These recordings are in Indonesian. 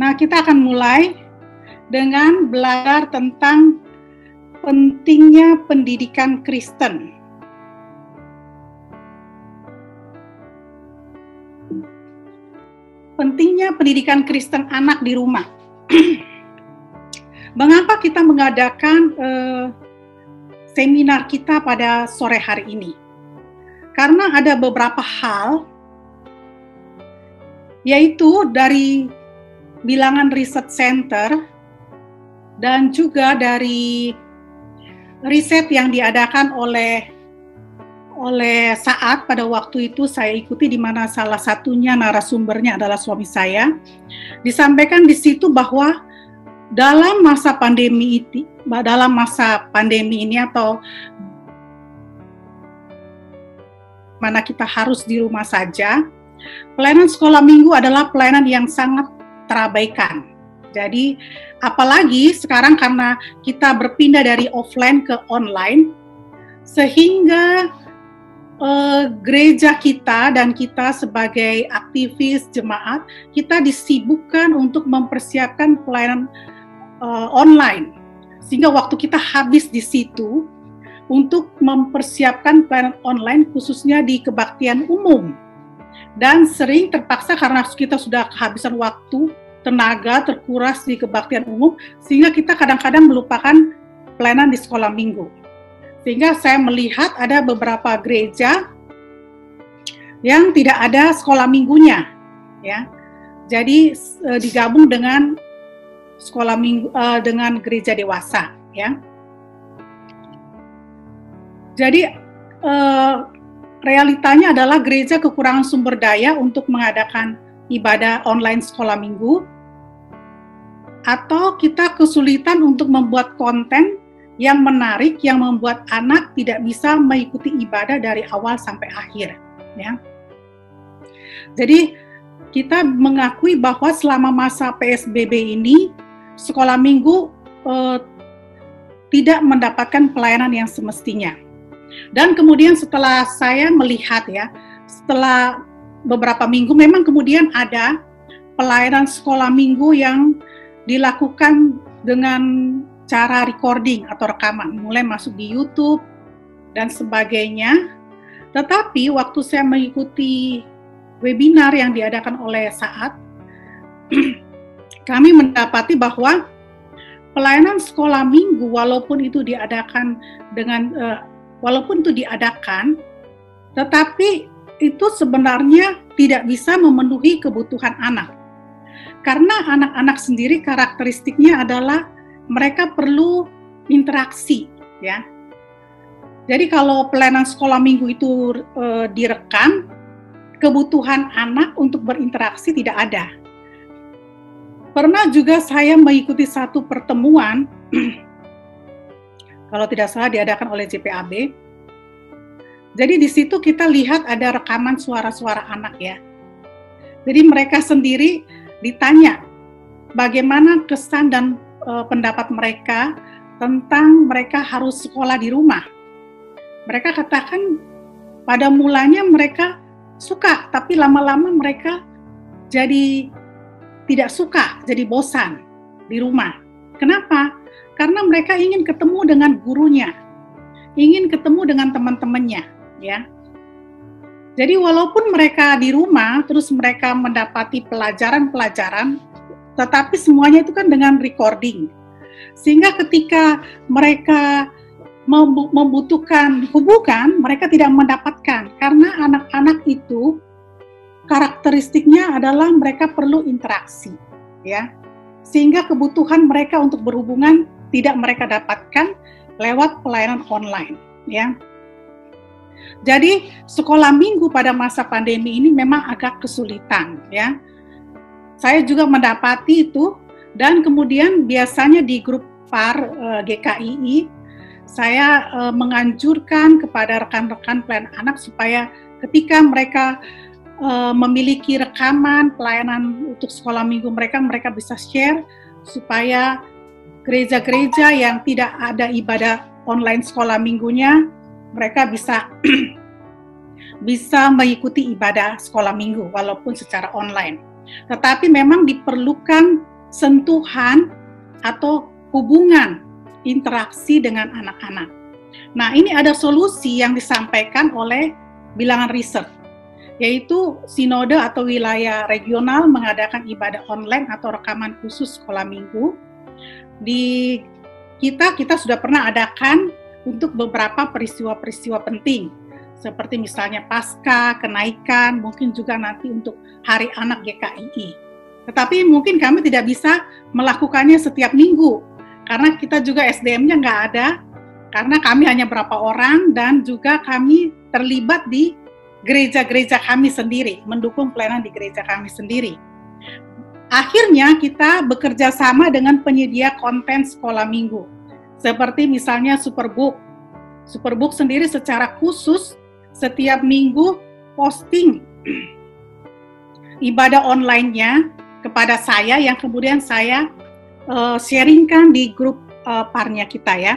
Nah, kita akan mulai dengan belajar tentang pentingnya pendidikan Kristen. Pentingnya pendidikan Kristen anak di rumah. Mengapa kita mengadakan uh, seminar kita pada sore hari ini? Karena ada beberapa hal, yaitu dari bilangan riset center dan juga dari riset yang diadakan oleh oleh saat pada waktu itu saya ikuti di mana salah satunya narasumbernya adalah suami saya. Disampaikan di situ bahwa dalam masa pandemi ini dalam masa pandemi ini atau mana kita harus di rumah saja pelayanan sekolah minggu adalah pelayanan yang sangat terabaikan. Jadi apalagi sekarang karena kita berpindah dari offline ke online, sehingga uh, gereja kita dan kita sebagai aktivis jemaat kita disibukkan untuk mempersiapkan pelayanan uh, online, sehingga waktu kita habis di situ untuk mempersiapkan pelayanan online khususnya di kebaktian umum dan sering terpaksa karena kita sudah kehabisan waktu, tenaga terkuras di kebaktian umum sehingga kita kadang-kadang melupakan pelayanan di sekolah minggu. Sehingga saya melihat ada beberapa gereja yang tidak ada sekolah minggunya, ya. Jadi e, digabung dengan sekolah minggu e, dengan gereja dewasa, ya. Jadi e, realitanya adalah gereja kekurangan sumber daya untuk mengadakan ibadah online sekolah minggu, atau kita kesulitan untuk membuat konten yang menarik yang membuat anak tidak bisa mengikuti ibadah dari awal sampai akhir, ya. Jadi kita mengakui bahwa selama masa PSBB ini sekolah minggu eh, tidak mendapatkan pelayanan yang semestinya dan kemudian setelah saya melihat ya, setelah beberapa minggu memang kemudian ada pelayanan sekolah minggu yang dilakukan dengan cara recording atau rekaman, mulai masuk di YouTube dan sebagainya. Tetapi waktu saya mengikuti webinar yang diadakan oleh saat, kami mendapati bahwa pelayanan sekolah minggu walaupun itu diadakan dengan uh, walaupun itu diadakan, tetapi itu sebenarnya tidak bisa memenuhi kebutuhan anak. Karena anak-anak sendiri karakteristiknya adalah mereka perlu interaksi, ya. Jadi kalau pelayanan sekolah minggu itu e, direkam, kebutuhan anak untuk berinteraksi tidak ada. Pernah juga saya mengikuti satu pertemuan kalau tidak salah diadakan oleh JPAB. Jadi di situ kita lihat ada rekaman suara-suara anak ya. Jadi mereka sendiri ditanya bagaimana kesan dan e, pendapat mereka tentang mereka harus sekolah di rumah. Mereka katakan pada mulanya mereka suka, tapi lama-lama mereka jadi tidak suka, jadi bosan di rumah. Kenapa? Karena mereka ingin ketemu dengan gurunya, ingin ketemu dengan teman-temannya, ya. Jadi walaupun mereka di rumah, terus mereka mendapati pelajaran-pelajaran, tetapi semuanya itu kan dengan recording. Sehingga ketika mereka membutuhkan hubungan, mereka tidak mendapatkan karena anak-anak itu karakteristiknya adalah mereka perlu interaksi, ya. Sehingga kebutuhan mereka untuk berhubungan tidak mereka dapatkan lewat pelayanan online ya. Jadi sekolah minggu pada masa pandemi ini memang agak kesulitan ya. Saya juga mendapati itu dan kemudian biasanya di grup PAR eh, GKII saya uh, menganjurkan kepada rekan-rekan pelayan anak supaya ketika mereka uh, memiliki rekaman pelayanan untuk sekolah minggu mereka mereka bisa share supaya gereja-gereja yang tidak ada ibadah online sekolah minggunya, mereka bisa bisa mengikuti ibadah sekolah minggu walaupun secara online, Tetapi memang diperlukan sentuhan atau hubungan interaksi dengan anak-anak. Nah, ini ada solusi yang disampaikan oleh bilangan riset, yaitu sinode atau wilayah regional mengadakan ibadah online atau rekaman khusus sekolah minggu. Di kita, kita sudah pernah adakan untuk beberapa peristiwa-peristiwa penting, seperti misalnya pasca, kenaikan, mungkin juga nanti untuk Hari Anak GKII. Tetapi mungkin kami tidak bisa melakukannya setiap minggu, karena kita juga SDM-nya nggak ada, karena kami hanya berapa orang dan juga kami terlibat di gereja-gereja kami sendiri, mendukung pelayanan di gereja kami sendiri. Akhirnya kita bekerja sama dengan penyedia konten sekolah minggu, seperti misalnya Superbook. Superbook sendiri secara khusus setiap minggu posting ibadah online-nya kepada saya yang kemudian saya uh, sharingkan di grup uh, parnya kita ya.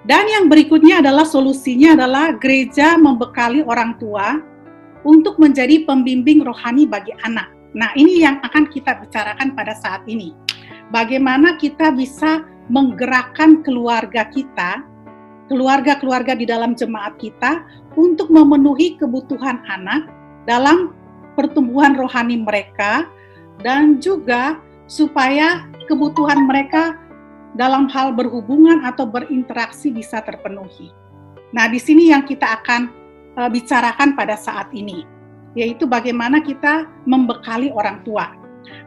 Dan yang berikutnya adalah solusinya adalah gereja membekali orang tua untuk menjadi pembimbing rohani bagi anak. Nah, ini yang akan kita bicarakan pada saat ini. Bagaimana kita bisa menggerakkan keluarga kita, keluarga-keluarga di dalam jemaat kita untuk memenuhi kebutuhan anak dalam pertumbuhan rohani mereka dan juga supaya kebutuhan mereka dalam hal berhubungan atau berinteraksi bisa terpenuhi. Nah, di sini yang kita akan uh, bicarakan pada saat ini, yaitu bagaimana kita membekali orang tua.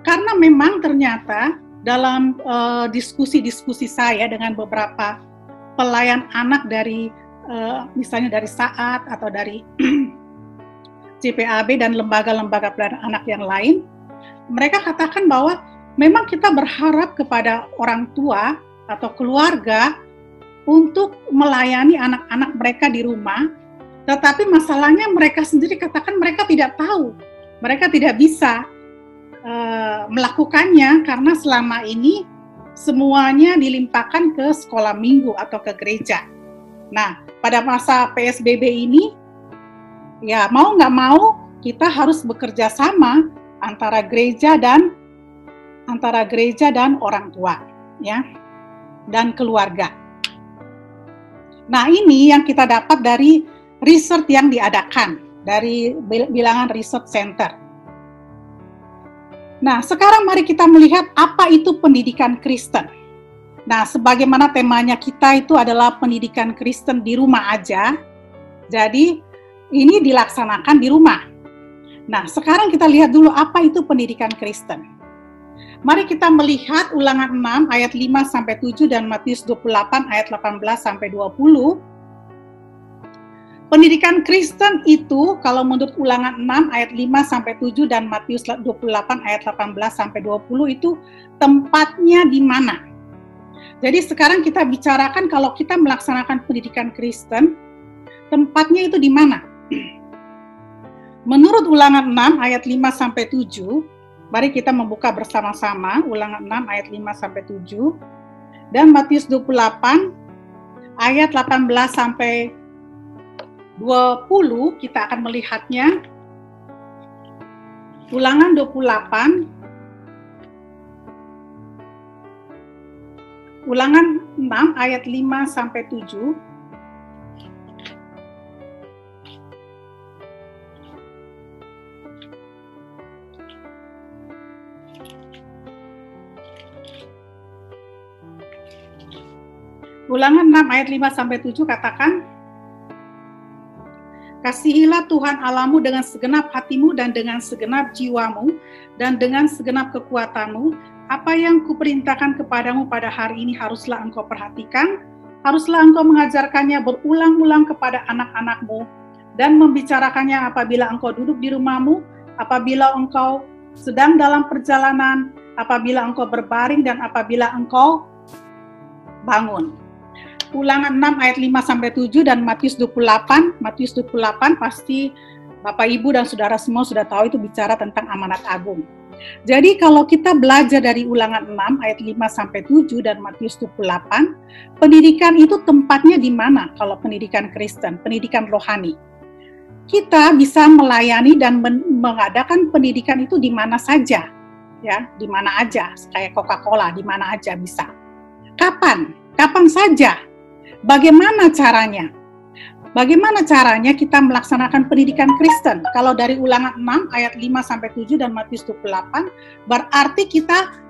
Karena memang ternyata dalam uh, diskusi-diskusi saya dengan beberapa pelayan anak dari uh, misalnya dari saat atau dari CPAB dan lembaga-lembaga pelayanan anak yang lain, mereka katakan bahwa memang kita berharap kepada orang tua atau keluarga untuk melayani anak-anak mereka di rumah, tetapi masalahnya mereka sendiri katakan mereka tidak tahu, mereka tidak bisa uh, melakukannya karena selama ini semuanya dilimpahkan ke sekolah minggu atau ke gereja. Nah, pada masa PSBB ini, ya mau nggak mau kita harus bekerja sama antara gereja dan antara gereja dan orang tua, ya, dan keluarga. Nah, ini yang kita dapat dari riset yang diadakan dari bilangan riset center. Nah, sekarang mari kita melihat apa itu pendidikan Kristen. Nah, sebagaimana temanya kita itu adalah pendidikan Kristen di rumah aja. Jadi, ini dilaksanakan di rumah. Nah, sekarang kita lihat dulu apa itu pendidikan Kristen. Mari kita melihat ulangan 6 ayat 5 sampai 7 dan Matius 28 ayat 18 sampai 20. Pendidikan Kristen itu kalau menurut ulangan 6 ayat 5 sampai 7 dan Matius 28 ayat 18 sampai 20 itu tempatnya di mana? Jadi sekarang kita bicarakan kalau kita melaksanakan pendidikan Kristen, tempatnya itu di mana? Menurut ulangan 6 ayat 5 sampai 7, Mari kita membuka bersama-sama ulangan 6 ayat 5 sampai 7 dan Matius 28 ayat 18 sampai 20 kita akan melihatnya. Ulangan 28 Ulangan 6 ayat 5 sampai 7 Ulangan 6 ayat 5 sampai 7 katakan Kasihilah Tuhan Alamu dengan segenap hatimu dan dengan segenap jiwamu dan dengan segenap kekuatanmu. Apa yang kuperintahkan kepadamu pada hari ini haruslah engkau perhatikan. Haruslah engkau mengajarkannya berulang-ulang kepada anak-anakmu dan membicarakannya apabila engkau duduk di rumahmu, apabila engkau sedang dalam perjalanan, apabila engkau berbaring dan apabila engkau bangun. Ulangan 6 ayat 5 sampai 7 dan Matius 28. Matius 28 pasti Bapak Ibu dan saudara semua sudah tahu itu bicara tentang amanat agung. Jadi kalau kita belajar dari ulangan 6 ayat 5 sampai 7 dan Matius 28, pendidikan itu tempatnya di mana kalau pendidikan Kristen, pendidikan rohani. kita bisa melayani dan mengadakan pendidikan itu di mana saja, ya, di mana aja, kayak Coca-Cola, di mana aja bisa. Kapan? Kapan saja? Bagaimana caranya? Bagaimana caranya kita melaksanakan pendidikan Kristen? Kalau dari ulangan 6 ayat 5 sampai 7 dan Matius 28, berarti kita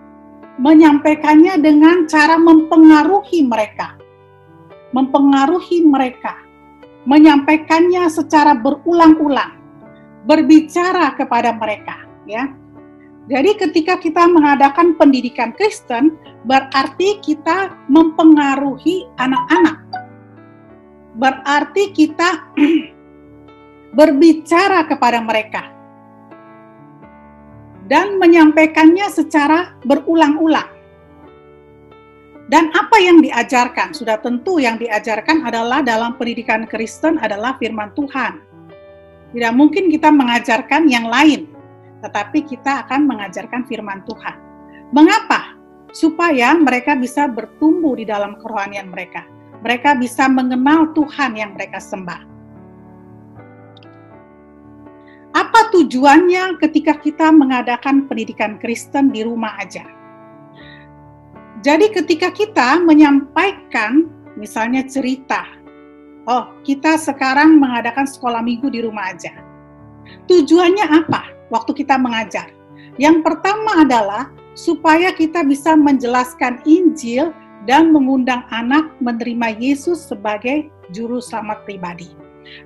menyampaikannya dengan cara mempengaruhi mereka. Mempengaruhi mereka. Menyampaikannya secara berulang-ulang. Berbicara kepada mereka, ya. Jadi ketika kita mengadakan pendidikan Kristen, berarti kita mempengaruhi anak-anak berarti kita berbicara kepada mereka dan menyampaikannya secara berulang-ulang. Dan apa yang diajarkan? Sudah tentu yang diajarkan adalah dalam pendidikan Kristen adalah firman Tuhan. Tidak mungkin kita mengajarkan yang lain, tetapi kita akan mengajarkan firman Tuhan. Mengapa? Supaya mereka bisa bertumbuh di dalam kerohanian mereka mereka bisa mengenal Tuhan yang mereka sembah. Apa tujuannya ketika kita mengadakan pendidikan Kristen di rumah aja? Jadi ketika kita menyampaikan misalnya cerita, oh kita sekarang mengadakan sekolah minggu di rumah aja. Tujuannya apa waktu kita mengajar? Yang pertama adalah supaya kita bisa menjelaskan Injil dan mengundang anak menerima Yesus sebagai juru selamat pribadi.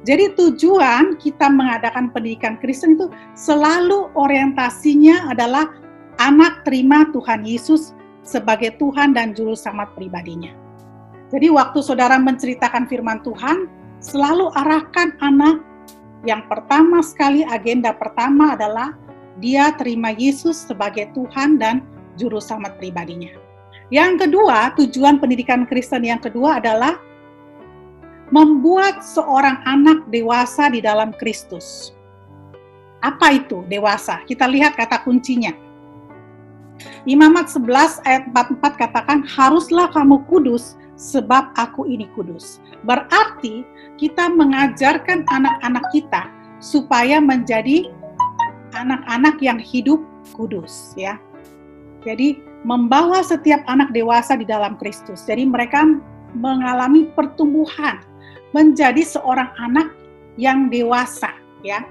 Jadi tujuan kita mengadakan pendidikan Kristen itu selalu orientasinya adalah anak terima Tuhan Yesus sebagai Tuhan dan juru selamat pribadinya. Jadi waktu saudara menceritakan firman Tuhan, selalu arahkan anak yang pertama sekali agenda pertama adalah dia terima Yesus sebagai Tuhan dan juru selamat pribadinya. Yang kedua, tujuan pendidikan Kristen yang kedua adalah membuat seorang anak dewasa di dalam Kristus. Apa itu dewasa? Kita lihat kata kuncinya. Imamat 11 ayat 44 katakan, haruslah kamu kudus sebab aku ini kudus. Berarti kita mengajarkan anak-anak kita supaya menjadi anak-anak yang hidup kudus ya. Jadi membawa setiap anak dewasa di dalam Kristus. Jadi mereka mengalami pertumbuhan menjadi seorang anak yang dewasa, ya.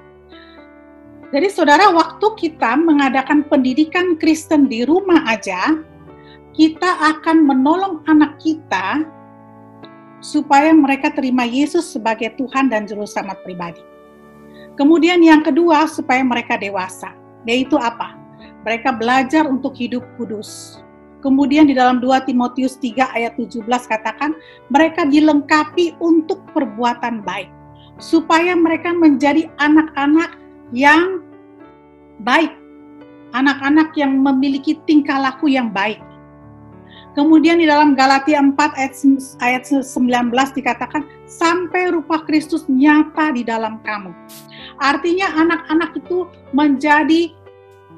Jadi saudara, waktu kita mengadakan pendidikan Kristen di rumah aja, kita akan menolong anak kita supaya mereka terima Yesus sebagai Tuhan dan Juru Selamat pribadi. Kemudian yang kedua, supaya mereka dewasa. Yaitu apa? Mereka belajar untuk hidup kudus. Kemudian di dalam 2 Timotius 3 ayat 17 katakan, mereka dilengkapi untuk perbuatan baik. Supaya mereka menjadi anak-anak yang baik. Anak-anak yang memiliki tingkah laku yang baik. Kemudian di dalam Galatia 4 ayat, ayat 19 dikatakan, sampai rupa Kristus nyata di dalam kamu. Artinya anak-anak itu menjadi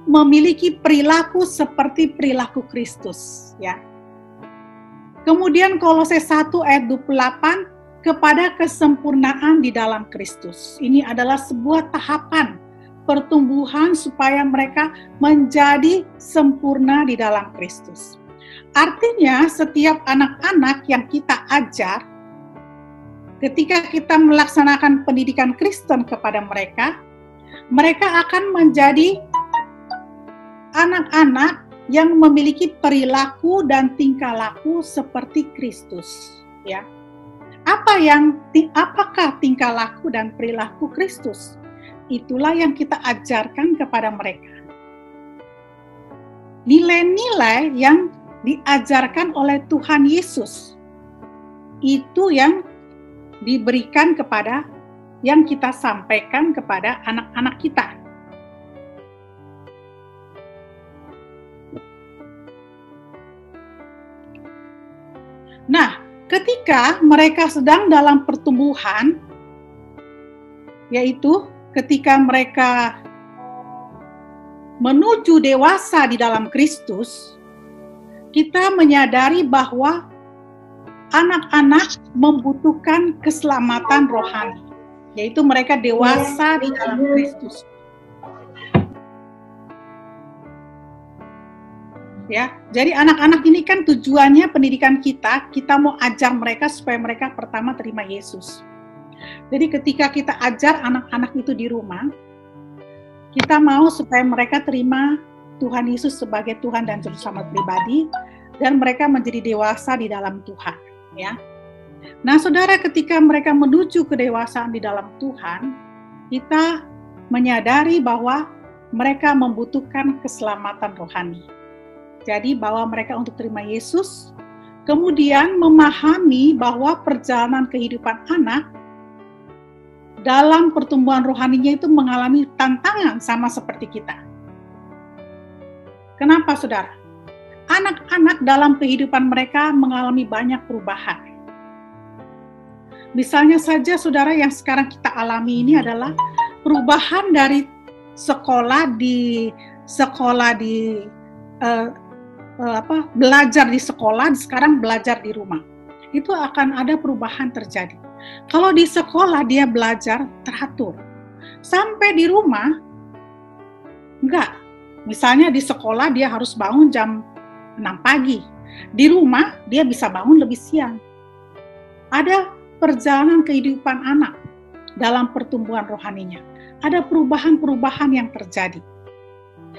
memiliki perilaku seperti perilaku Kristus ya. Kemudian Kolose 1 ayat 28 kepada kesempurnaan di dalam Kristus. Ini adalah sebuah tahapan pertumbuhan supaya mereka menjadi sempurna di dalam Kristus. Artinya setiap anak-anak yang kita ajar ketika kita melaksanakan pendidikan Kristen kepada mereka, mereka akan menjadi anak-anak yang memiliki perilaku dan tingkah laku seperti Kristus, ya. Apa yang apakah tingkah laku dan perilaku Kristus? Itulah yang kita ajarkan kepada mereka. Nilai-nilai yang diajarkan oleh Tuhan Yesus itu yang diberikan kepada yang kita sampaikan kepada anak-anak kita. Nah, ketika mereka sedang dalam pertumbuhan, yaitu ketika mereka menuju dewasa di dalam Kristus, kita menyadari bahwa anak-anak membutuhkan keselamatan rohani. yaitu mereka dewasa di dalam Kristus. Ya, jadi anak-anak ini kan tujuannya pendidikan kita, kita mau ajar mereka supaya mereka pertama terima Yesus. Jadi ketika kita ajar anak-anak itu di rumah, kita mau supaya mereka terima Tuhan Yesus sebagai Tuhan dan Juru Selamat pribadi, dan mereka menjadi dewasa di dalam Tuhan. Ya, Nah, saudara, ketika mereka menuju kedewasaan di dalam Tuhan, kita menyadari bahwa mereka membutuhkan keselamatan rohani. Jadi, bahwa mereka untuk terima Yesus, kemudian memahami bahwa perjalanan kehidupan anak dalam pertumbuhan rohaninya itu mengalami tantangan sama seperti kita. Kenapa, saudara? Anak-anak dalam kehidupan mereka mengalami banyak perubahan Misalnya saja saudara yang sekarang kita alami ini adalah perubahan dari sekolah di sekolah di uh, uh, apa belajar di sekolah sekarang belajar di rumah. Itu akan ada perubahan terjadi. Kalau di sekolah dia belajar teratur. Sampai di rumah enggak. Misalnya di sekolah dia harus bangun jam 6 pagi. Di rumah dia bisa bangun lebih siang. Ada perjalanan kehidupan anak dalam pertumbuhan rohaninya. Ada perubahan-perubahan yang terjadi.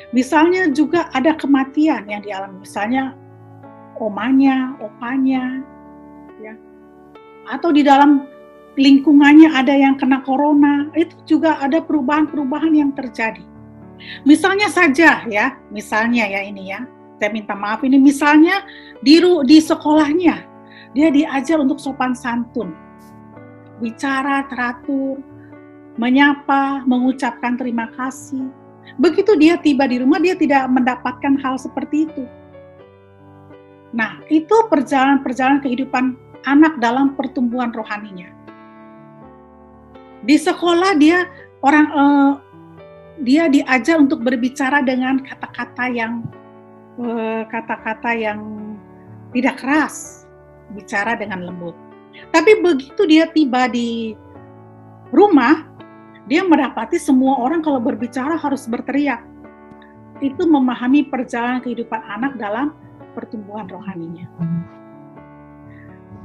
Misalnya juga ada kematian yang dialami, misalnya omanya, opanya, ya. Atau di dalam lingkungannya ada yang kena corona, itu juga ada perubahan-perubahan yang terjadi. Misalnya saja ya, misalnya ya ini ya, saya minta maaf ini misalnya di di sekolahnya dia diajar untuk sopan santun bicara teratur, menyapa, mengucapkan terima kasih. Begitu dia tiba di rumah, dia tidak mendapatkan hal seperti itu. Nah, itu perjalanan-perjalanan kehidupan anak dalam pertumbuhan rohaninya. Di sekolah dia orang eh, dia diajar untuk berbicara dengan kata-kata yang eh, kata-kata yang tidak keras, bicara dengan lembut. Tapi begitu dia tiba di rumah, dia mendapati semua orang kalau berbicara harus berteriak. Itu memahami perjalanan kehidupan anak dalam pertumbuhan rohaninya.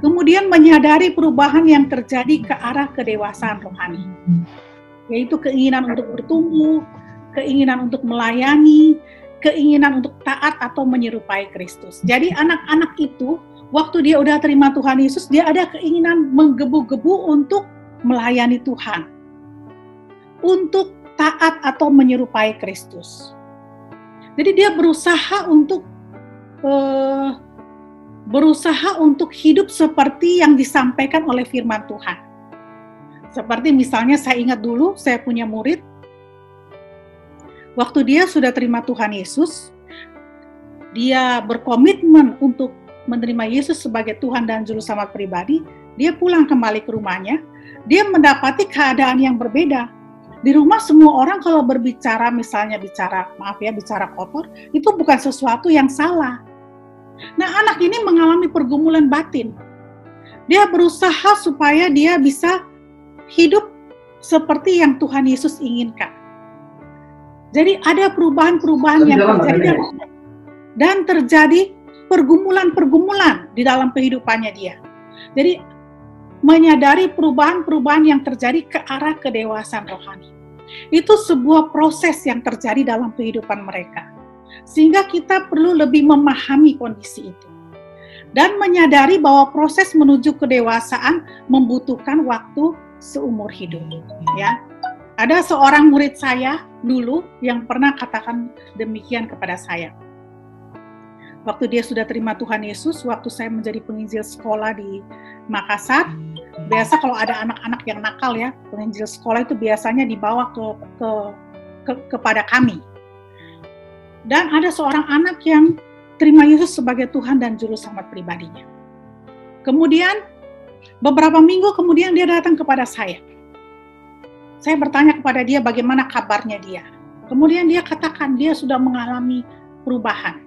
Kemudian menyadari perubahan yang terjadi ke arah kedewasaan rohani, yaitu keinginan untuk bertumbuh, keinginan untuk melayani, keinginan untuk taat atau menyerupai Kristus. Jadi anak-anak itu waktu dia udah terima Tuhan Yesus, dia ada keinginan menggebu-gebu untuk melayani Tuhan. Untuk taat atau menyerupai Kristus. Jadi dia berusaha untuk uh, berusaha untuk hidup seperti yang disampaikan oleh firman Tuhan. Seperti misalnya saya ingat dulu saya punya murid waktu dia sudah terima Tuhan Yesus, dia berkomitmen untuk menerima Yesus sebagai Tuhan dan Juru Selamat pribadi, dia pulang kembali ke rumahnya, dia mendapati keadaan yang berbeda. Di rumah semua orang kalau berbicara, misalnya bicara, maaf ya, bicara kotor, itu bukan sesuatu yang salah. Nah, anak ini mengalami pergumulan batin. Dia berusaha supaya dia bisa hidup seperti yang Tuhan Yesus inginkan. Jadi ada perubahan-perubahan yang terjadi dan terjadi pergumulan-pergumulan di dalam kehidupannya dia. Jadi menyadari perubahan-perubahan yang terjadi ke arah kedewasaan rohani. Itu sebuah proses yang terjadi dalam kehidupan mereka. Sehingga kita perlu lebih memahami kondisi itu. Dan menyadari bahwa proses menuju kedewasaan membutuhkan waktu seumur hidup. Ya, ada seorang murid saya dulu yang pernah katakan demikian kepada saya waktu dia sudah terima Tuhan Yesus, waktu saya menjadi penginjil sekolah di Makassar, biasa kalau ada anak-anak yang nakal ya, penginjil sekolah itu biasanya dibawa ke, ke, ke kepada kami. Dan ada seorang anak yang terima Yesus sebagai Tuhan dan juru selamat pribadinya. Kemudian beberapa minggu kemudian dia datang kepada saya. Saya bertanya kepada dia bagaimana kabarnya dia. Kemudian dia katakan dia sudah mengalami perubahan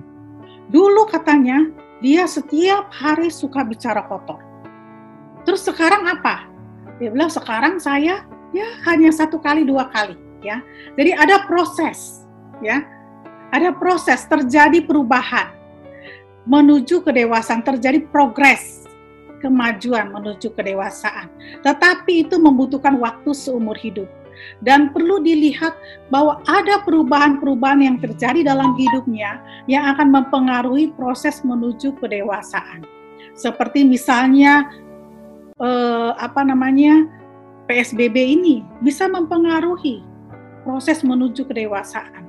Dulu katanya dia setiap hari suka bicara kotor. Terus sekarang apa? Dia bilang sekarang saya ya hanya satu kali dua kali ya. Jadi ada proses ya. Ada proses terjadi perubahan menuju kedewasaan, terjadi progres kemajuan menuju kedewasaan. Tetapi itu membutuhkan waktu seumur hidup. Dan perlu dilihat bahwa ada perubahan-perubahan yang terjadi dalam hidupnya yang akan mempengaruhi proses menuju kedewasaan. Seperti misalnya eh, apa namanya PSBB ini bisa mempengaruhi proses menuju kedewasaan.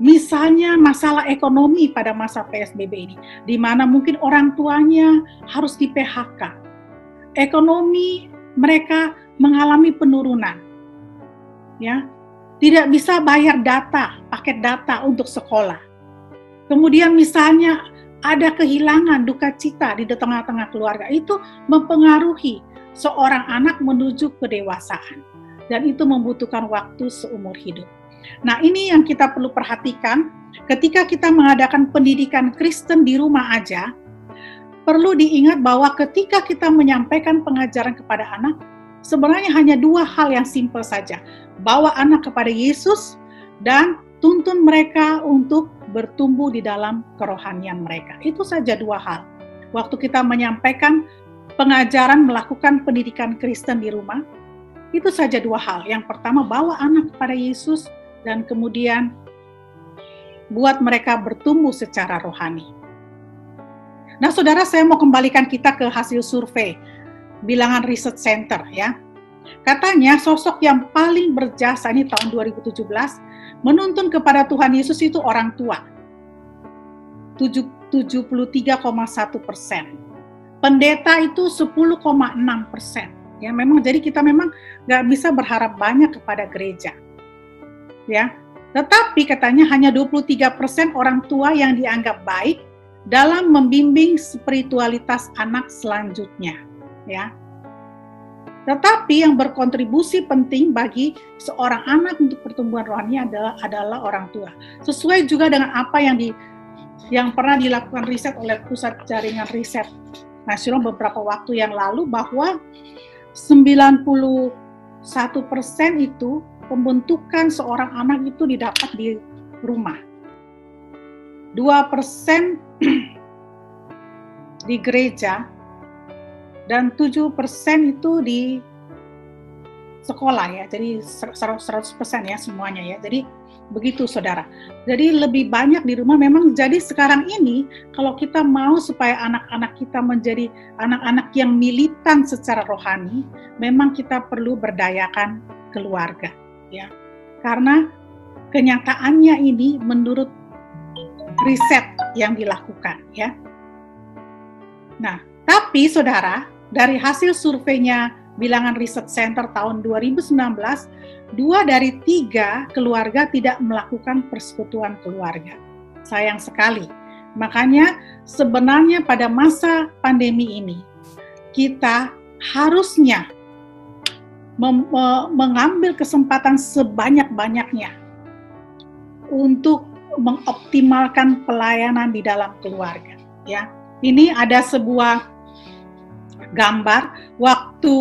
Misalnya masalah ekonomi pada masa PSBB ini, di mana mungkin orang tuanya harus di PHK. Ekonomi mereka mengalami penurunan. Ya. Tidak bisa bayar data, paket data untuk sekolah. Kemudian misalnya ada kehilangan duka cita di tengah-tengah keluarga itu mempengaruhi seorang anak menuju kedewasaan dan itu membutuhkan waktu seumur hidup. Nah, ini yang kita perlu perhatikan ketika kita mengadakan pendidikan Kristen di rumah aja. Perlu diingat bahwa ketika kita menyampaikan pengajaran kepada anak, sebenarnya hanya dua hal yang simpel saja. Bawa anak kepada Yesus dan tuntun mereka untuk bertumbuh di dalam kerohanian mereka. Itu saja dua hal. Waktu kita menyampaikan pengajaran melakukan pendidikan Kristen di rumah, itu saja dua hal. Yang pertama, bawa anak kepada Yesus dan kemudian buat mereka bertumbuh secara rohani. Nah, saudara, saya mau kembalikan kita ke hasil survei bilangan Research Center ya. Katanya sosok yang paling berjasa ini tahun 2017 menuntun kepada Tuhan Yesus itu orang tua. 73,1 persen. Pendeta itu 10,6 persen. Ya memang jadi kita memang nggak bisa berharap banyak kepada gereja ya. Tetapi katanya hanya 23% orang tua yang dianggap baik dalam membimbing spiritualitas anak selanjutnya, ya. Tetapi yang berkontribusi penting bagi seorang anak untuk pertumbuhan rohani adalah adalah orang tua. Sesuai juga dengan apa yang di yang pernah dilakukan riset oleh Pusat Jaringan Riset Nasional beberapa waktu yang lalu bahwa 91% itu pembentukan seorang anak itu didapat di rumah. 2% di gereja dan 7% itu di sekolah ya. Jadi 100% ya semuanya ya. Jadi begitu saudara. Jadi lebih banyak di rumah memang jadi sekarang ini kalau kita mau supaya anak-anak kita menjadi anak-anak yang militan secara rohani, memang kita perlu berdayakan keluarga ya. Karena kenyataannya ini menurut riset yang dilakukan ya. Nah, tapi saudara, dari hasil surveinya bilangan Research Center tahun 2019, dua dari tiga keluarga tidak melakukan persekutuan keluarga. Sayang sekali. Makanya sebenarnya pada masa pandemi ini, kita harusnya mengambil kesempatan sebanyak-banyaknya untuk mengoptimalkan pelayanan di dalam keluarga ya. Ini ada sebuah gambar. Waktu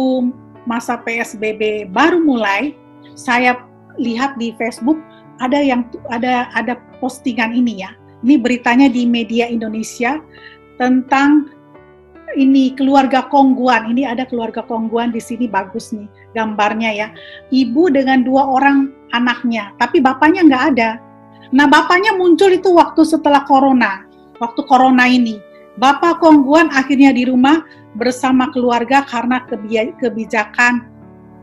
masa PSBB baru mulai saya lihat di Facebook ada yang ada ada postingan ini ya. Ini beritanya di media Indonesia tentang ini keluarga Kongguan. Ini ada keluarga Kongguan di sini bagus nih gambarnya ya. Ibu dengan dua orang anaknya, tapi bapaknya nggak ada. Nah bapaknya muncul itu waktu setelah corona, waktu corona ini. Bapak Kongguan akhirnya di rumah bersama keluarga karena kebijakan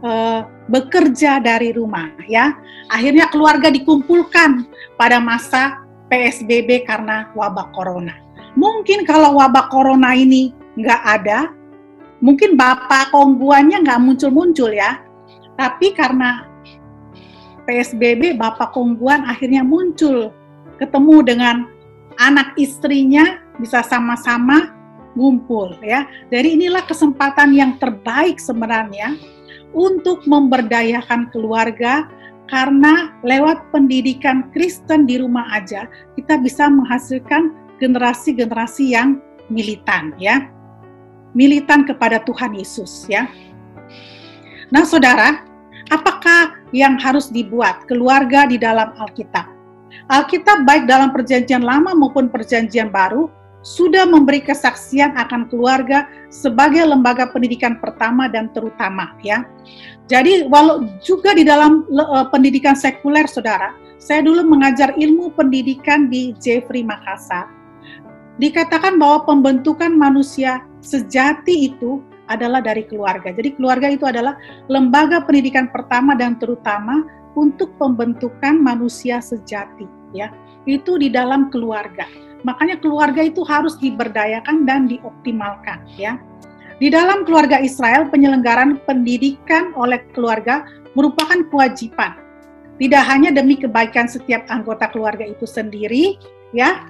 uh, bekerja dari rumah ya. Akhirnya keluarga dikumpulkan pada masa PSBB karena wabah corona. Mungkin kalau wabah corona ini nggak ada, mungkin bapak kongguannya nggak muncul-muncul ya. Tapi karena PSBB, bapak kongguan akhirnya muncul, ketemu dengan anak istrinya, bisa sama-sama ngumpul ya. Jadi inilah kesempatan yang terbaik sebenarnya untuk memberdayakan keluarga karena lewat pendidikan Kristen di rumah aja kita bisa menghasilkan generasi-generasi yang militan ya militan kepada Tuhan Yesus ya. Nah, Saudara, Apakah yang harus dibuat keluarga di dalam Alkitab? Alkitab baik dalam perjanjian lama maupun perjanjian baru sudah memberi kesaksian akan keluarga sebagai lembaga pendidikan pertama dan terutama ya. Jadi walau juga di dalam uh, pendidikan sekuler Saudara, saya dulu mengajar ilmu pendidikan di Jeffrey Makassar. Dikatakan bahwa pembentukan manusia sejati itu adalah dari keluarga. Jadi keluarga itu adalah lembaga pendidikan pertama dan terutama untuk pembentukan manusia sejati ya. Itu di dalam keluarga. Makanya keluarga itu harus diberdayakan dan dioptimalkan ya. Di dalam keluarga Israel, penyelenggaraan pendidikan oleh keluarga merupakan kewajiban. Tidak hanya demi kebaikan setiap anggota keluarga itu sendiri, ya,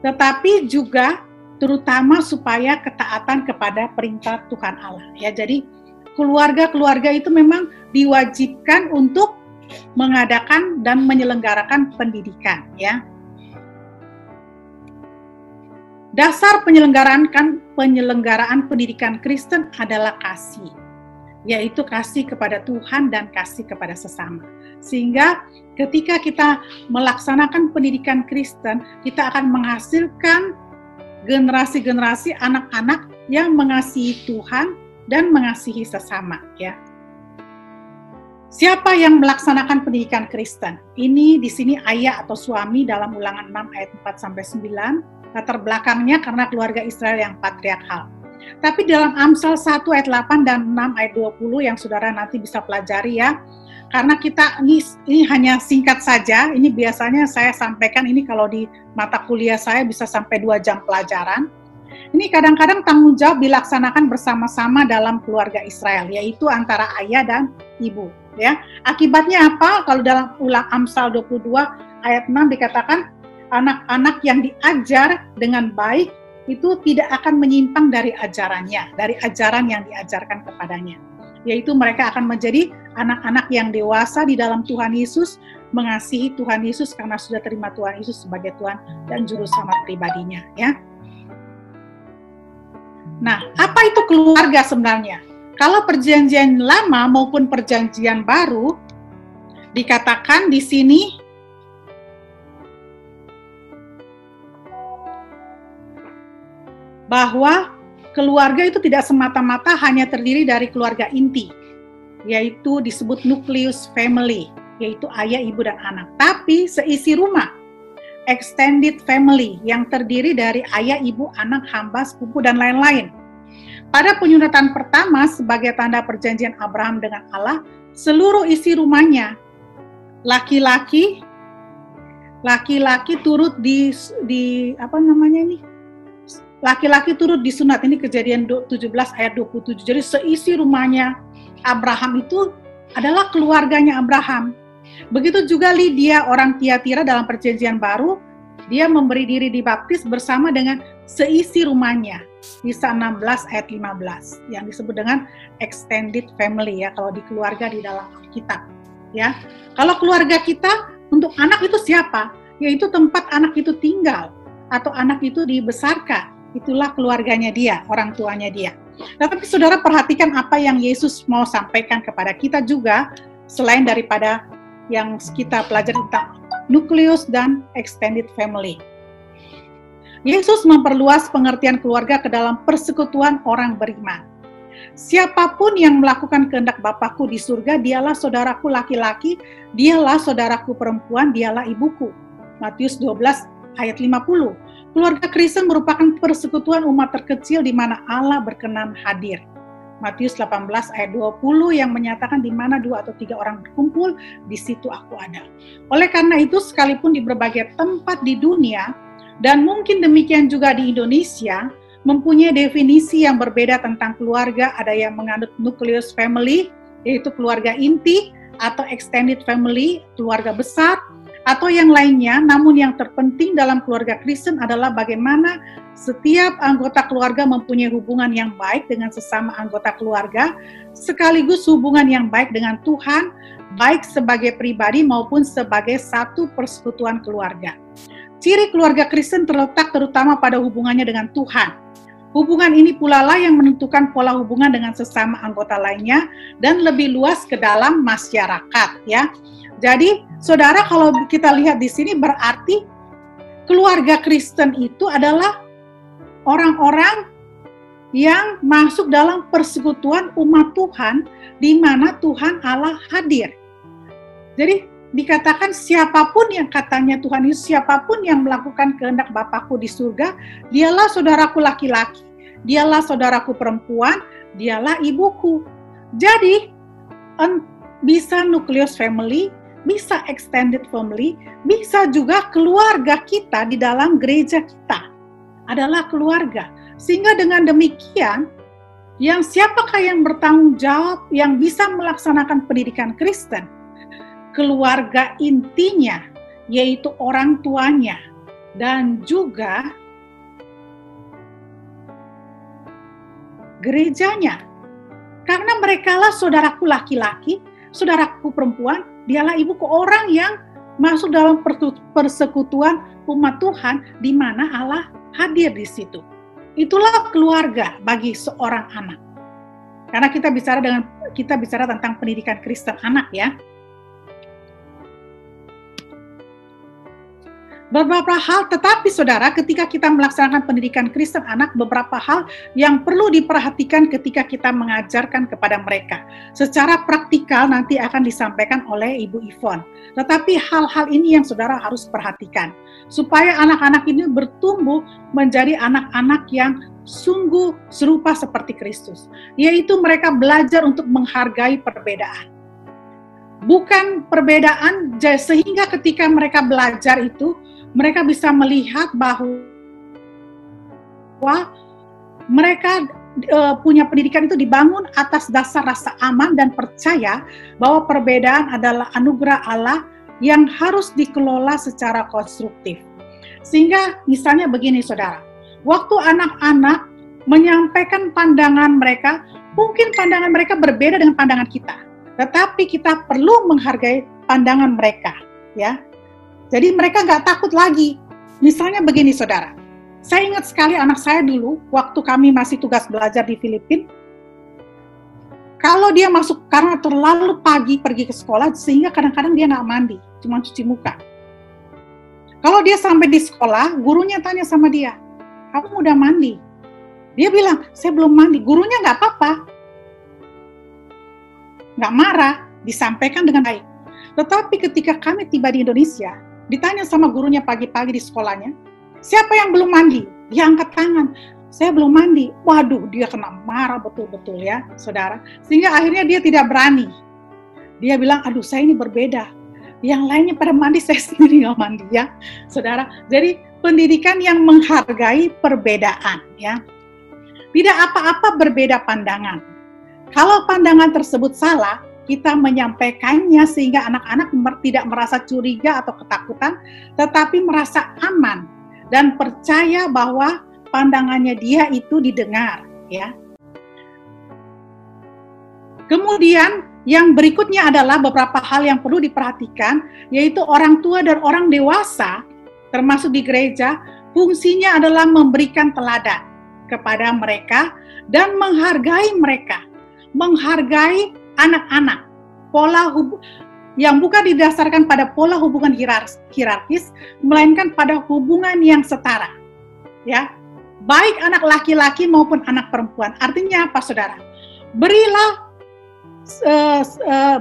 tetapi juga terutama supaya ketaatan kepada perintah Tuhan Allah. Ya, jadi keluarga-keluarga itu memang diwajibkan untuk mengadakan dan menyelenggarakan pendidikan, ya. Dasar penyelenggaraan kan penyelenggaraan pendidikan Kristen adalah kasih, yaitu kasih kepada Tuhan dan kasih kepada sesama. Sehingga ketika kita melaksanakan pendidikan Kristen, kita akan menghasilkan generasi-generasi anak-anak yang mengasihi Tuhan dan mengasihi sesama, ya. Siapa yang melaksanakan pendidikan Kristen? Ini di sini ayah atau suami dalam Ulangan 6 ayat 4 sampai 9 latar belakangnya karena keluarga Israel yang patriarkal. Tapi dalam Amsal 1 ayat 8 dan 6 ayat 20 yang saudara nanti bisa pelajari ya, karena kita ini, ini hanya singkat saja, ini biasanya saya sampaikan ini kalau di mata kuliah saya bisa sampai 2 jam pelajaran. Ini kadang-kadang tanggung jawab dilaksanakan bersama-sama dalam keluarga Israel, yaitu antara ayah dan ibu. Ya, akibatnya apa? Kalau dalam ulang Amsal 22 ayat 6 dikatakan anak-anak yang diajar dengan baik itu tidak akan menyimpang dari ajarannya, dari ajaran yang diajarkan kepadanya. Yaitu mereka akan menjadi anak-anak yang dewasa di dalam Tuhan Yesus, mengasihi Tuhan Yesus karena sudah terima Tuhan Yesus sebagai Tuhan dan juru selamat pribadinya, ya. Nah, apa itu keluarga sebenarnya? Kalau perjanjian lama maupun perjanjian baru dikatakan di sini bahwa keluarga itu tidak semata-mata hanya terdiri dari keluarga inti, yaitu disebut nucleus family, yaitu ayah, ibu, dan anak. Tapi seisi rumah, extended family yang terdiri dari ayah, ibu, anak, hamba, sepupu, dan lain-lain. Pada penyunatan pertama sebagai tanda perjanjian Abraham dengan Allah, seluruh isi rumahnya, laki-laki, laki-laki turut di, di apa namanya ini laki-laki turut disunat. Ini kejadian 17 ayat 27. Jadi seisi rumahnya Abraham itu adalah keluarganya Abraham. Begitu juga Lydia orang Tiatira dalam perjanjian baru, dia memberi diri dibaptis bersama dengan seisi rumahnya. Bisa 16 ayat 15 yang disebut dengan extended family ya kalau di keluarga di dalam Alkitab ya. Kalau keluarga kita untuk anak itu siapa? Yaitu tempat anak itu tinggal atau anak itu dibesarkan itulah keluarganya dia, orang tuanya dia. Nah, tapi saudara perhatikan apa yang Yesus mau sampaikan kepada kita juga, selain daripada yang kita pelajari tentang nukleus dan extended family. Yesus memperluas pengertian keluarga ke dalam persekutuan orang beriman. Siapa pun yang melakukan kehendak Bapakku di surga, dialah saudaraku laki-laki, dialah saudaraku perempuan, dialah ibuku. Matius 12 ayat 50. Keluarga Kristen merupakan persekutuan umat terkecil di mana Allah berkenan hadir. Matius 18 ayat 20 yang menyatakan di mana dua atau tiga orang berkumpul, di situ aku ada. Oleh karena itu, sekalipun di berbagai tempat di dunia, dan mungkin demikian juga di Indonesia, mempunyai definisi yang berbeda tentang keluarga, ada yang menganut nucleus family, yaitu keluarga inti, atau extended family, keluarga besar, atau yang lainnya, namun yang terpenting dalam keluarga Kristen adalah bagaimana setiap anggota keluarga mempunyai hubungan yang baik dengan sesama anggota keluarga, sekaligus hubungan yang baik dengan Tuhan, baik sebagai pribadi maupun sebagai satu persekutuan keluarga. Ciri keluarga Kristen terletak terutama pada hubungannya dengan Tuhan. Hubungan ini pula lah yang menentukan pola hubungan dengan sesama anggota lainnya dan lebih luas ke dalam masyarakat ya. Jadi, saudara kalau kita lihat di sini berarti keluarga Kristen itu adalah orang-orang yang masuk dalam persekutuan umat Tuhan di mana Tuhan Allah hadir. Jadi dikatakan siapa pun yang katanya Tuhan Yesus, siapa pun yang melakukan kehendak Bapakku di surga, dialah saudaraku laki-laki, dialah saudaraku perempuan, dialah ibuku. Jadi bisa nucleus family, bisa extended family, bisa juga keluarga kita di dalam gereja kita adalah keluarga sehingga dengan demikian, yang siapakah yang bertanggung jawab yang bisa melaksanakan pendidikan Kristen? Keluarga intinya, yaitu orang tuanya, dan juga gerejanya. Karena mereka lah saudaraku laki-laki, saudaraku perempuan, dialah ibuku orang yang masuk dalam persekutuan umat Tuhan di mana Allah hadir di situ. Itulah keluarga bagi seorang anak. Karena kita bicara dengan kita bicara tentang pendidikan Kristen anak ya. Beberapa hal, tetapi saudara, ketika kita melaksanakan pendidikan Kristen anak, beberapa hal yang perlu diperhatikan ketika kita mengajarkan kepada mereka. Secara praktikal nanti akan disampaikan oleh Ibu Ivon. Tetapi hal-hal ini yang saudara harus perhatikan. Supaya anak-anak ini bertumbuh menjadi anak-anak yang sungguh serupa seperti Kristus. Yaitu mereka belajar untuk menghargai perbedaan bukan perbedaan sehingga ketika mereka belajar itu mereka bisa melihat bahwa mereka uh, punya pendidikan itu dibangun atas dasar rasa aman dan percaya bahwa perbedaan adalah anugerah Allah yang harus dikelola secara konstruktif. Sehingga misalnya begini saudara, waktu anak-anak menyampaikan pandangan mereka, mungkin pandangan mereka berbeda dengan pandangan kita. Tetapi kita perlu menghargai pandangan mereka, ya. Jadi mereka nggak takut lagi. Misalnya begini saudara, saya ingat sekali anak saya dulu, waktu kami masih tugas belajar di Filipina, kalau dia masuk karena terlalu pagi pergi ke sekolah, sehingga kadang-kadang dia nggak mandi, cuma cuci muka. Kalau dia sampai di sekolah, gurunya tanya sama dia, kamu udah mandi? Dia bilang, saya belum mandi. Gurunya nggak apa-apa. Nggak marah, disampaikan dengan baik. Tetapi ketika kami tiba di Indonesia, ditanya sama gurunya pagi-pagi di sekolahnya, siapa yang belum mandi? Dia angkat tangan, saya belum mandi. Waduh, dia kena marah betul-betul ya, saudara. Sehingga akhirnya dia tidak berani. Dia bilang, aduh saya ini berbeda. Yang lainnya pada mandi, saya sendiri nggak mandi ya, saudara. Jadi pendidikan yang menghargai perbedaan ya. Tidak apa-apa berbeda pandangan. Kalau pandangan tersebut salah, kita menyampaikannya sehingga anak-anak tidak merasa curiga atau ketakutan, tetapi merasa aman dan percaya bahwa pandangannya dia itu didengar, ya. Kemudian yang berikutnya adalah beberapa hal yang perlu diperhatikan, yaitu orang tua dan orang dewasa, termasuk di gereja, fungsinya adalah memberikan teladan kepada mereka dan menghargai mereka, menghargai anak-anak. Pola hub yang bukan didasarkan pada pola hubungan hierarkis, melainkan pada hubungan yang setara. Ya, baik anak laki-laki maupun anak perempuan. Artinya apa, saudara? Berilah, uh, uh,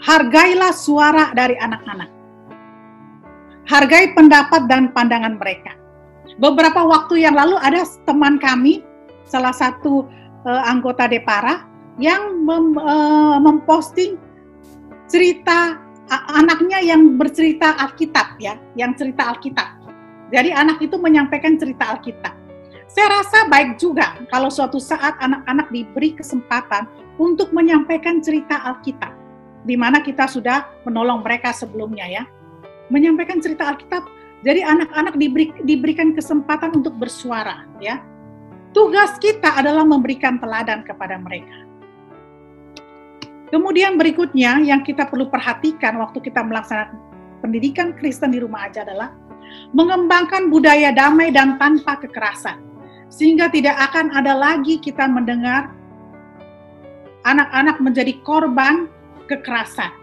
hargailah suara dari anak-anak. Hargai pendapat dan pandangan mereka. Beberapa waktu yang lalu ada teman kami, salah satu uh, anggota Depara, yang mem, uh, memposting cerita anaknya yang bercerita Alkitab ya, yang cerita Alkitab. Jadi anak itu menyampaikan cerita Alkitab. Saya rasa baik juga kalau suatu saat anak-anak diberi kesempatan untuk menyampaikan cerita Alkitab, di mana kita sudah menolong mereka sebelumnya ya. Menyampaikan cerita Alkitab, jadi anak-anak diberi, diberikan kesempatan untuk bersuara ya. Tugas kita adalah memberikan teladan kepada mereka. Kemudian berikutnya yang kita perlu perhatikan waktu kita melaksanakan pendidikan Kristen di rumah aja adalah mengembangkan budaya damai dan tanpa kekerasan. sehingga tidak akan ada lagi kita mendengar anak-anak menjadi korban kekerasan.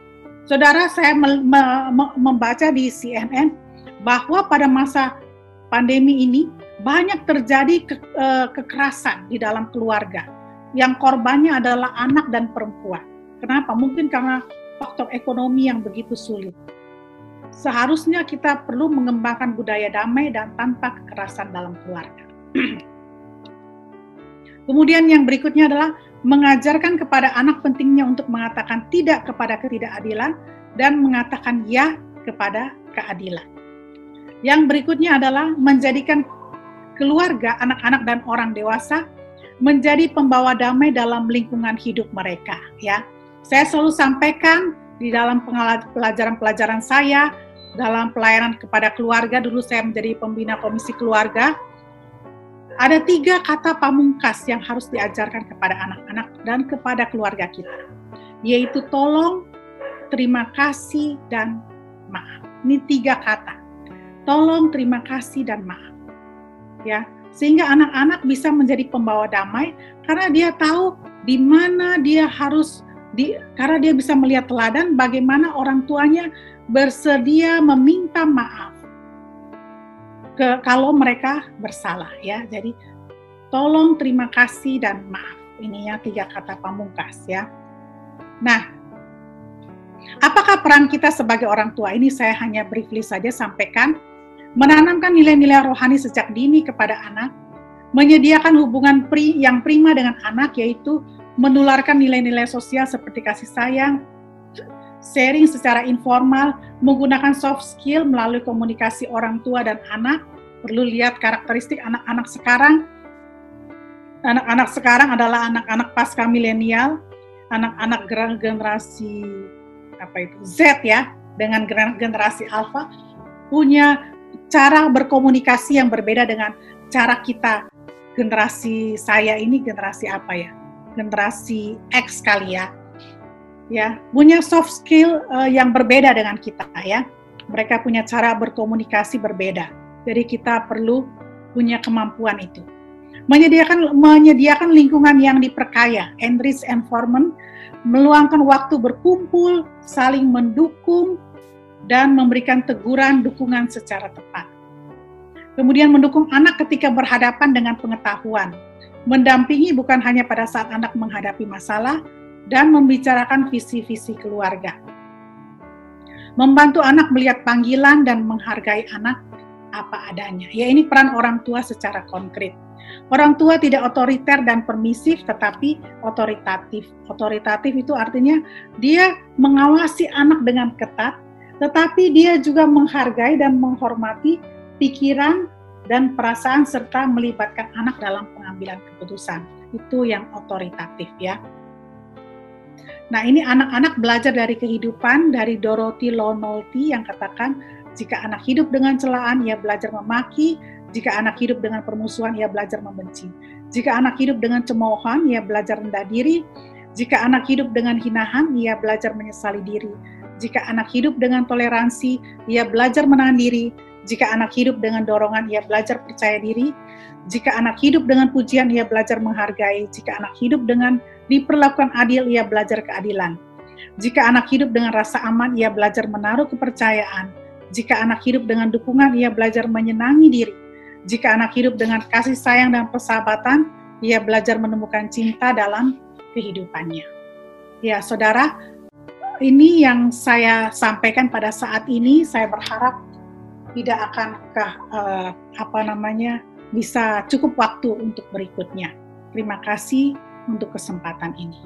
Saudara, saya me me membaca di CNN bahwa pada masa pandemi ini banyak terjadi ke uh, kekerasan di dalam keluarga. Yang korbannya adalah anak dan perempuan. Kenapa? Mungkin karena faktor ekonomi yang begitu sulit. Seharusnya kita perlu mengembangkan budaya damai dan tanpa kekerasan dalam keluarga. Kemudian yang berikutnya adalah mengajarkan kepada anak pentingnya untuk mengatakan tidak kepada ketidakadilan dan mengatakan ya kepada keadilan. Yang berikutnya adalah menjadikan keluarga, anak-anak dan orang dewasa menjadi pembawa damai dalam lingkungan hidup mereka ya. Saya selalu sampaikan di dalam pelajaran-pelajaran saya dalam pelayanan kepada keluarga dulu saya menjadi pembina komisi keluarga ada tiga kata pamungkas yang harus diajarkan kepada anak-anak dan kepada keluarga kita, yaitu tolong, terima kasih, dan maaf. Ini tiga kata. Tolong, terima kasih, dan maaf. Ya, sehingga anak-anak bisa menjadi pembawa damai karena dia tahu di mana dia harus di, karena dia bisa melihat teladan bagaimana orang tuanya bersedia meminta maaf ke kalau mereka bersalah ya. Jadi tolong terima kasih dan maaf. Ini ya tiga kata pamungkas ya. Nah, apakah peran kita sebagai orang tua ini saya hanya briefly saja sampaikan menanamkan nilai-nilai rohani sejak dini kepada anak, menyediakan hubungan pri yang prima dengan anak yaitu menularkan nilai-nilai sosial seperti kasih sayang, sharing secara informal, menggunakan soft skill melalui komunikasi orang tua dan anak, perlu lihat karakteristik anak-anak sekarang. Anak-anak sekarang adalah anak-anak pasca milenial, anak-anak generasi apa itu Z ya, dengan generasi alpha punya cara berkomunikasi yang berbeda dengan cara kita generasi saya ini generasi apa ya? Generasi X kali ya ya punya soft skill uh, yang berbeda dengan kita ya. Mereka punya cara berkomunikasi berbeda. Jadi kita perlu punya kemampuan itu. Menyediakan menyediakan lingkungan yang diperkaya, enrich environment, meluangkan waktu berkumpul, saling mendukung dan memberikan teguran dukungan secara tepat. Kemudian mendukung anak ketika berhadapan dengan pengetahuan, mendampingi bukan hanya pada saat anak menghadapi masalah, dan membicarakan visi-visi keluarga. Membantu anak melihat panggilan dan menghargai anak apa adanya. Ya ini peran orang tua secara konkret. Orang tua tidak otoriter dan permisif tetapi otoritatif. Otoritatif itu artinya dia mengawasi anak dengan ketat tetapi dia juga menghargai dan menghormati pikiran dan perasaan serta melibatkan anak dalam pengambilan keputusan. Itu yang otoritatif ya. Nah, ini anak-anak belajar dari kehidupan dari Dorothy Lonolty yang katakan jika anak hidup dengan celaan, ia belajar memaki. Jika anak hidup dengan permusuhan, ia belajar membenci. Jika anak hidup dengan cemoohan, ia belajar rendah diri. Jika anak hidup dengan hinahan, ia belajar menyesali diri. Jika anak hidup dengan toleransi, ia belajar menahan diri. Jika anak hidup dengan dorongan, ia belajar percaya diri. Jika anak hidup dengan pujian, ia belajar menghargai. Jika anak hidup dengan diperlakukan adil, ia belajar keadilan. Jika anak hidup dengan rasa aman, ia belajar menaruh kepercayaan. Jika anak hidup dengan dukungan, ia belajar menyenangi diri. Jika anak hidup dengan kasih sayang dan persahabatan, ia belajar menemukan cinta dalam kehidupannya. Ya, saudara, ini yang saya sampaikan pada saat ini. Saya berharap tidak akan uh, eh, apa namanya bisa cukup waktu untuk berikutnya. Terima kasih untuk kesempatan ini.